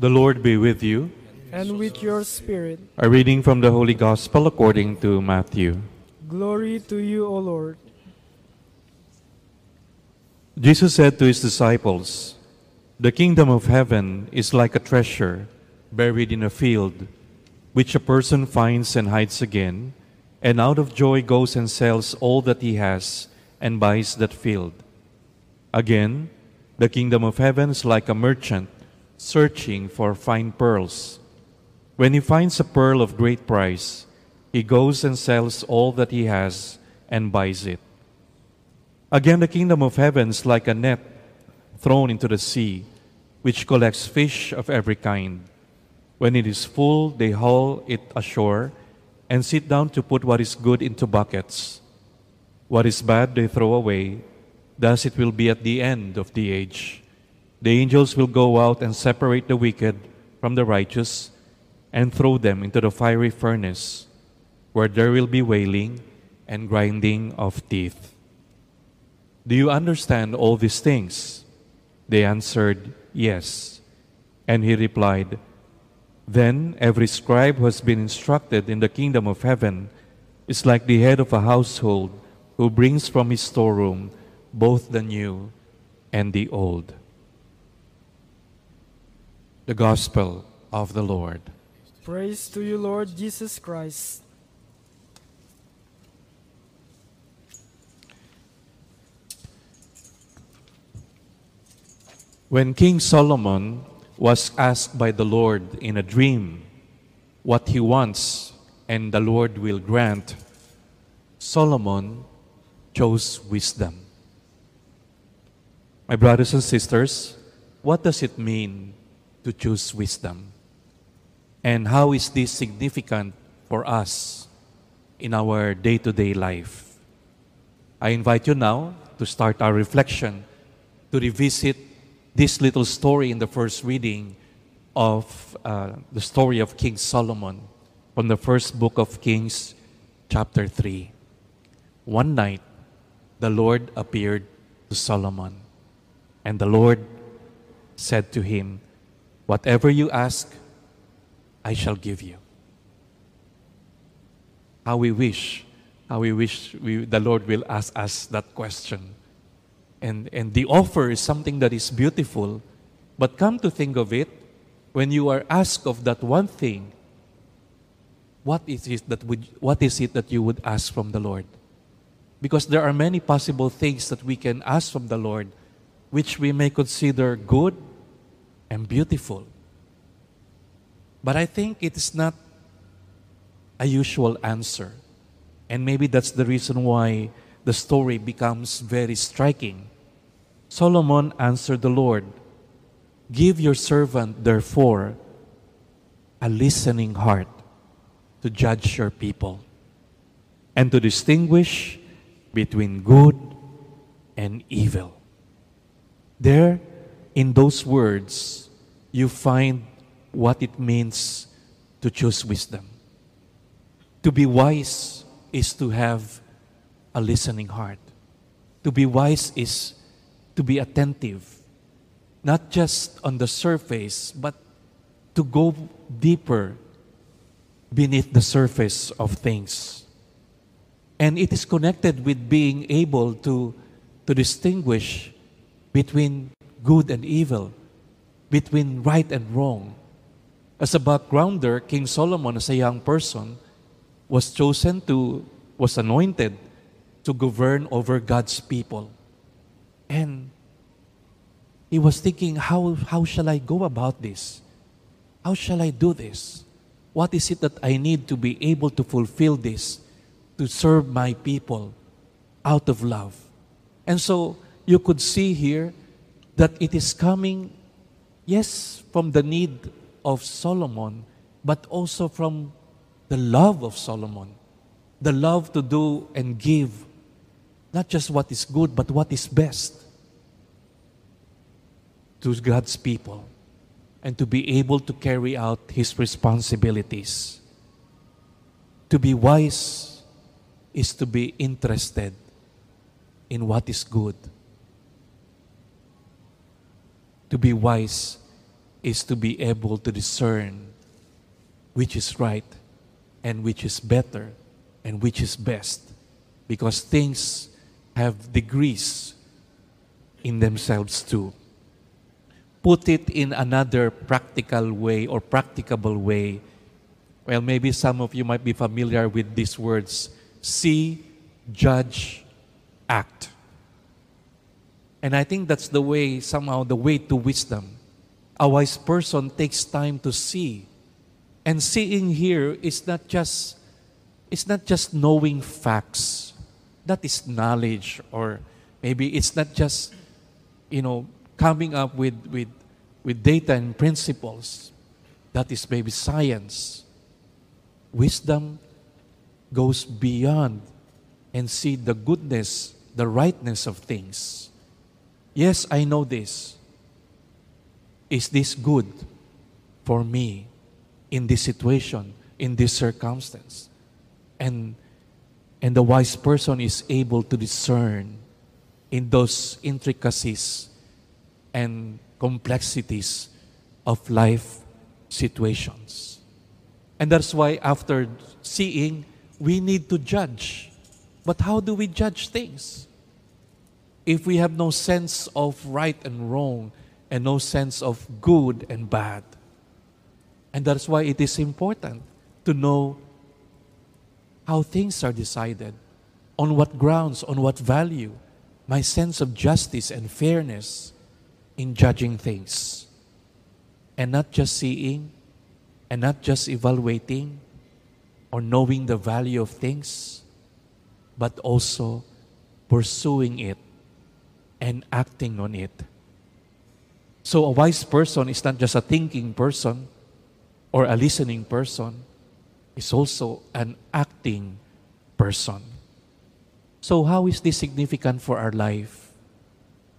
The Lord be with you. and with your spirit. A reading from the Holy Gospel according to Matthew. Glory to you, O Lord. Jesus said to his disciples, The kingdom of heaven is like a treasure buried in a field, which a person finds and hides again, and out of joy goes and sells all that he has and buys that field. Again, the kingdom of heaven is like a merchant searching for fine pearls. When he finds a pearl of great price, he goes and sells all that he has and buys it. Again, the kingdom of heaven is like a net thrown into the sea, which collects fish of every kind. When it is full, they haul it ashore and sit down to put what is good into buckets. What is bad, they throw away. Thus it will be at the end of the age. The angels will go out and separate the wicked from the righteous and throw them into the fiery furnace, where there will be wailing and grinding of teeth. Do you understand all these things? They answered, Yes. And he replied, Then every scribe who has been instructed in the kingdom of heaven is like the head of a household who brings from his storeroom both the new and the old. The Gospel of the Lord. Praise to you, Lord Jesus Christ. When King Solomon was asked by the Lord in a dream what he wants and the Lord will grant, Solomon chose wisdom. My brothers and sisters, what does it mean to choose wisdom? And how is this significant for us in our day to day life? I invite you now to start our reflection, to revisit this little story in the first reading of uh, the story of King Solomon from the first book of Kings, chapter 3. One night, the Lord appeared to Solomon, and the Lord said to him, Whatever you ask, I shall give you. How we wish, how we wish we, the Lord will ask us that question. And, and the offer is something that is beautiful, but come to think of it, when you are asked of that one thing, what is it that would, what is it that you would ask from the Lord? Because there are many possible things that we can ask from the Lord, which we may consider good and beautiful. But I think it is not a usual answer. And maybe that's the reason why the story becomes very striking. Solomon answered the Lord, Give your servant, therefore, a listening heart to judge your people and to distinguish between good and evil. There, in those words, you find what it means to choose wisdom. To be wise is to have a listening heart. To be wise is to be attentive, not just on the surface, but to go deeper beneath the surface of things. And it is connected with being able to, to distinguish between good and evil, between right and wrong. As a backgrounder, King Solomon, as a young person, was chosen to, was anointed to govern over God's people. And he was thinking, how, how shall I go about this? How shall I do this? What is it that I need to be able to fulfill this, to serve my people out of love? And so you could see here that it is coming, yes, from the need of Solomon, but also from the love of Solomon. The love to do and give not just what is good, but what is best to God's people and to be able to carry out His responsibilities. To be wise is to be interested in what is good. To be wise is to be able to discern which is right and which is better and which is best because things have degrees in themselves too. Put it in another practical way or practicable way. Well, maybe some of you might be familiar with these words see, judge, act. And I think that's the way, somehow, the way to wisdom. A wise person takes time to see. And seeing here is not just it's not just knowing facts. That is knowledge or maybe it's not just you know coming up with with with data and principles. That is maybe science. Wisdom goes beyond and see the goodness, the rightness of things. Yes, I know this. Is this good for me in this situation, in this circumstance? And, and the wise person is able to discern in those intricacies and complexities of life situations. And that's why after seeing, we need to judge. But how do we judge things? If we have no sense of right and wrong and no sense of good and bad. And that's why it is important to know how things are decided, on what grounds, on what value, my sense of justice and fairness in judging things. And not just seeing, and not just evaluating or knowing the value of things, but also pursuing it and acting on it. So, a wise person is not just a thinking person or a listening person, is also an acting person. So, how is this significant for our life?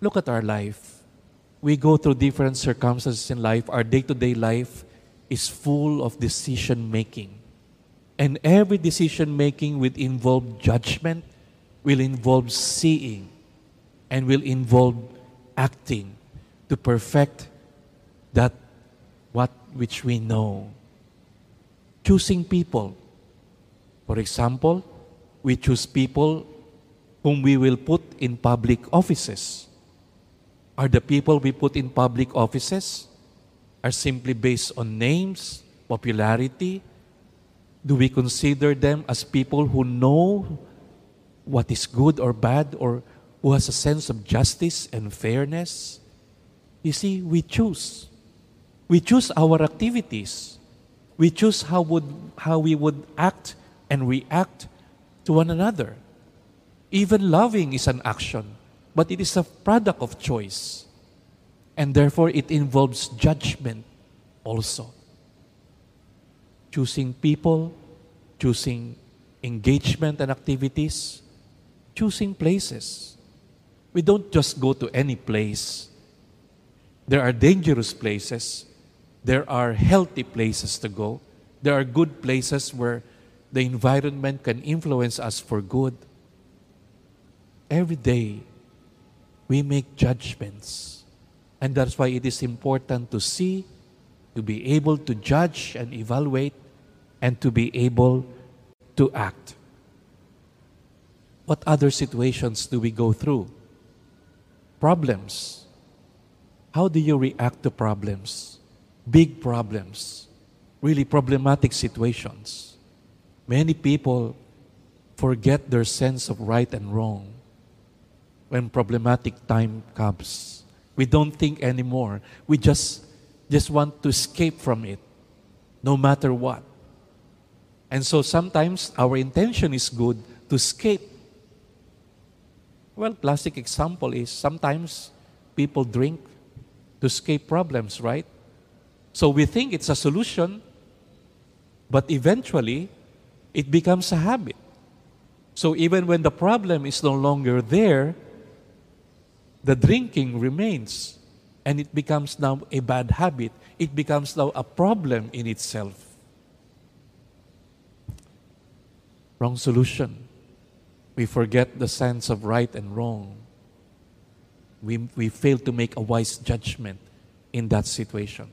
Look at our life. We go through different circumstances in life. Our day to day life is full of decision making. And every decision making will involve judgment, will involve seeing, and will involve acting to perfect that what which we know choosing people. For example, we choose people whom we will put in public offices. Are the people we put in public offices are simply based on names, popularity? Do we consider them as people who know what is good or bad or who has a sense of justice and fairness? You see, we choose. We choose our activities. We choose how, would, how we would act and react to one another. Even loving is an action, but it is a product of choice. And therefore, it involves judgment also. Choosing people, choosing engagement and activities, choosing places. We don't just go to any place. There are dangerous places there are healthy places to go. There are good places where the environment can influence us for good. Every day, we make judgments. And that's why it is important to see, to be able to judge and evaluate, and to be able to act. What other situations do we go through? Problems. How do you react to problems? big problems, really problematic situations. Many people forget their sense of right and wrong when problematic time comes. We don't think anymore. We just just want to escape from it no matter what. And so sometimes our intention is good to escape. Well, classic example is sometimes people drink to escape problems, right? So we think it's a solution, but eventually it becomes a habit. So even when the problem is no longer there, the drinking remains and it becomes now a bad habit. It becomes now a problem in itself. Wrong solution. We forget the sense of right and wrong. We, we fail to make a wise judgment in that situation.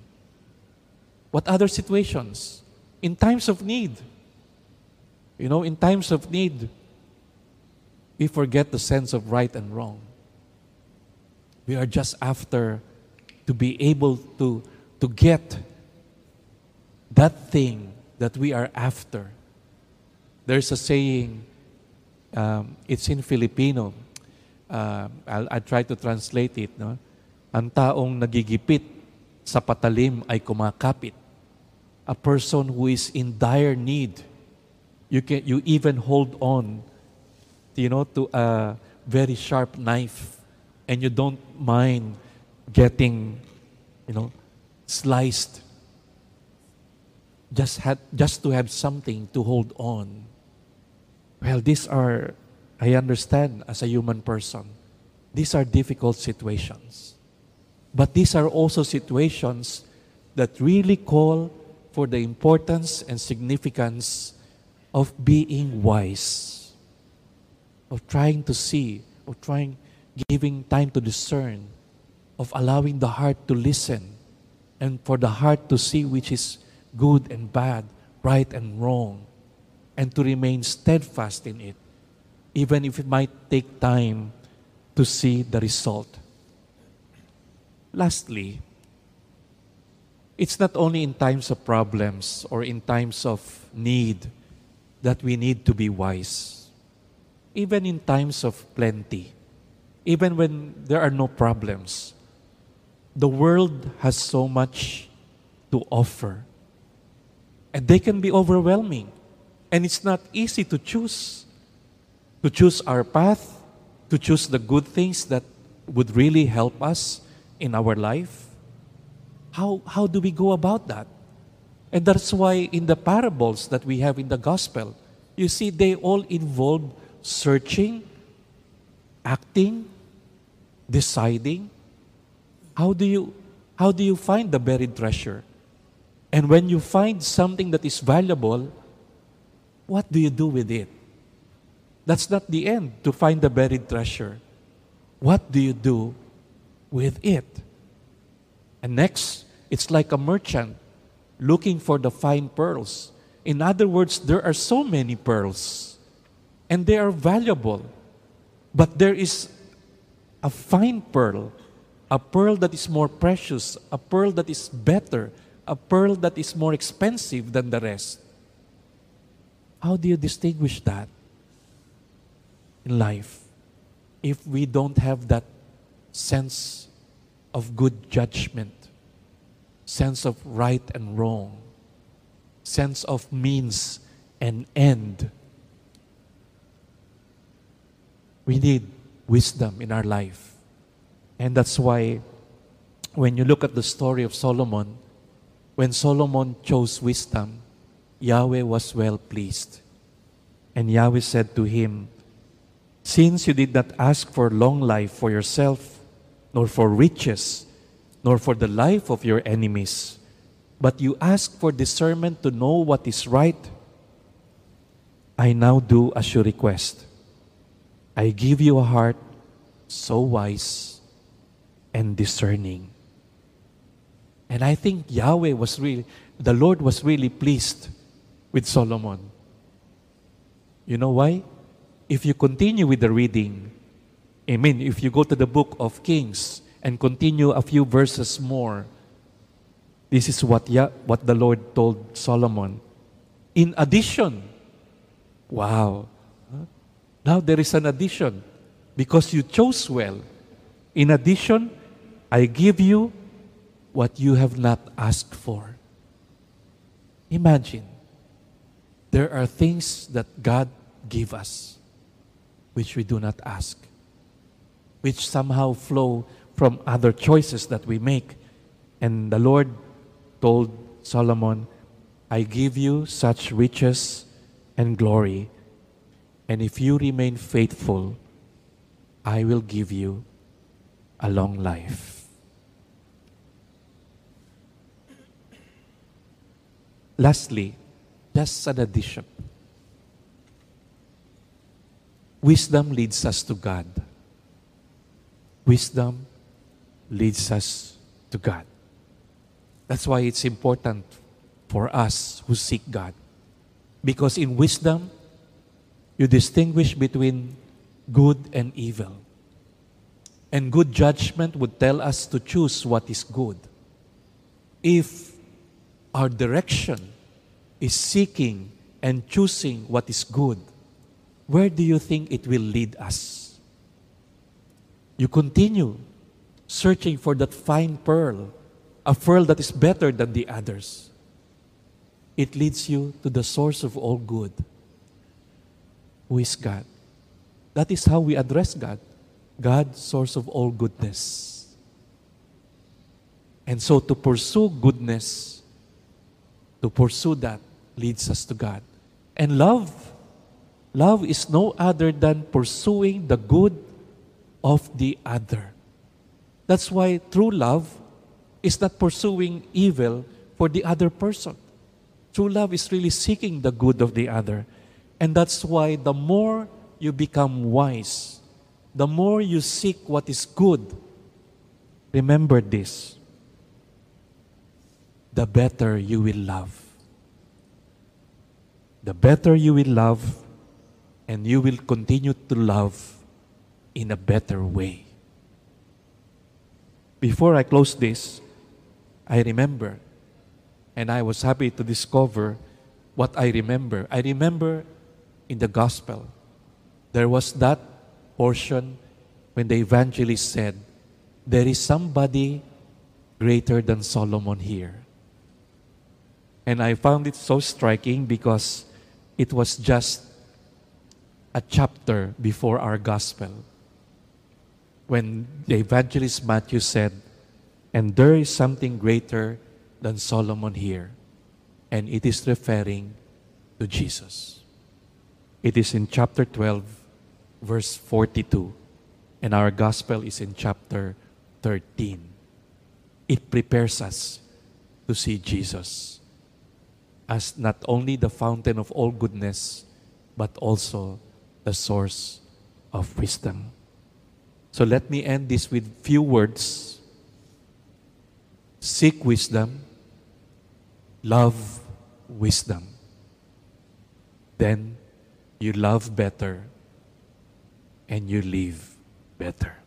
What other situations? In times of need. You know, in times of need, we forget the sense of right and wrong. We are just after to be able to, to get that thing that we are after. There's a saying, um, it's in Filipino. Uh, I'll, I'll try to translate it. No? Ang taong nagigipit sa patalim ay kumakapit. A person who is in dire need, you can you even hold on, you know, to a very sharp knife, and you don't mind getting, you know, sliced. Just had just to have something to hold on. Well, these are, I understand as a human person, these are difficult situations. But these are also situations that really call for the importance and significance of being wise, of trying to see, of trying, giving time to discern, of allowing the heart to listen, and for the heart to see which is good and bad, right and wrong, and to remain steadfast in it, even if it might take time to see the result. Lastly, it's not only in times of problems or in times of need that we need to be wise. Even in times of plenty, even when there are no problems, the world has so much to offer. And they can be overwhelming. And it's not easy to choose. To choose our path, to choose the good things that would really help us in our life. How, how do we go about that? And that's why in the parables that we have in the gospel, you see, they all involve searching, acting, deciding. How do you how do you find the buried treasure? And when you find something that is valuable, what do you do with it? That's not the end to find the buried treasure. What do you do with it? And next, it's like a merchant looking for the fine pearls. In other words, there are so many pearls and they are valuable. But there is a fine pearl, a pearl that is more precious, a pearl that is better, a pearl that is more expensive than the rest. How do you distinguish that in life if we don't have that sense of good judgment, sense of right and wrong, sense of means and end? We need wisdom in our life. And that's why when you look at the story of Solomon, when Solomon chose wisdom, Yahweh was well pleased. And Yahweh said to him, Since you did not ask for long life for yourself, nor for riches, nor for the life of your enemies, but you ask for discernment to know what is right, I now do as you request. I give you a heart so wise and discerning. And I think Yahweh was really, the Lord was really pleased with Solomon. You know why? If you continue with the reading, I mean, if you go to the book of Kings and continue a few verses more, this is what, Yah, what the Lord told Solomon. In addition, wow, now there is an addition because you chose well. In addition, I give you what you have not asked for. Imagine, there are things that God give us which we do not ask, which somehow flow from other choices that we make. And the Lord told Solomon, I give you such riches and glory, and if you remain faithful, I will give you a long life. Lastly, just an addition. Wisdom leads us to God. Wisdom leads us to God. That's why it's important for us who seek God. Because in wisdom, you distinguish between good and evil. And good judgment would tell us to choose what is good. If our direction is seeking and choosing what is good, where do you think it will lead us? You continue searching for that fine pearl, a pearl that is better than the others. It leads you to the source of all good, who is God. That is how we address God. God, source of all goodness. And so to pursue goodness, to pursue that leads us to God. And love, love is no other than pursuing the good of the other. That's why true love is not pursuing evil for the other person. True love is really seeking the good of the other. And that's why the more you become wise, the more you seek what is good, remember this the better you will love. The better you will love, and you will continue to love in a better way. Before I close this, I remember, and I was happy to discover what I remember. I remember in the gospel, there was that portion when the evangelist said, There is somebody greater than Solomon here. And I found it so striking because it was just a chapter before our gospel. When the evangelist Matthew said, And there is something greater than Solomon here. And it is referring to Jesus. It is in chapter 12, verse 42. And our gospel is in chapter 13. It prepares us to see Jesus as not only the fountain of all goodness, but also the source of wisdom. So let me end this with few words. Seek wisdom, love wisdom. Then you love better and you live better.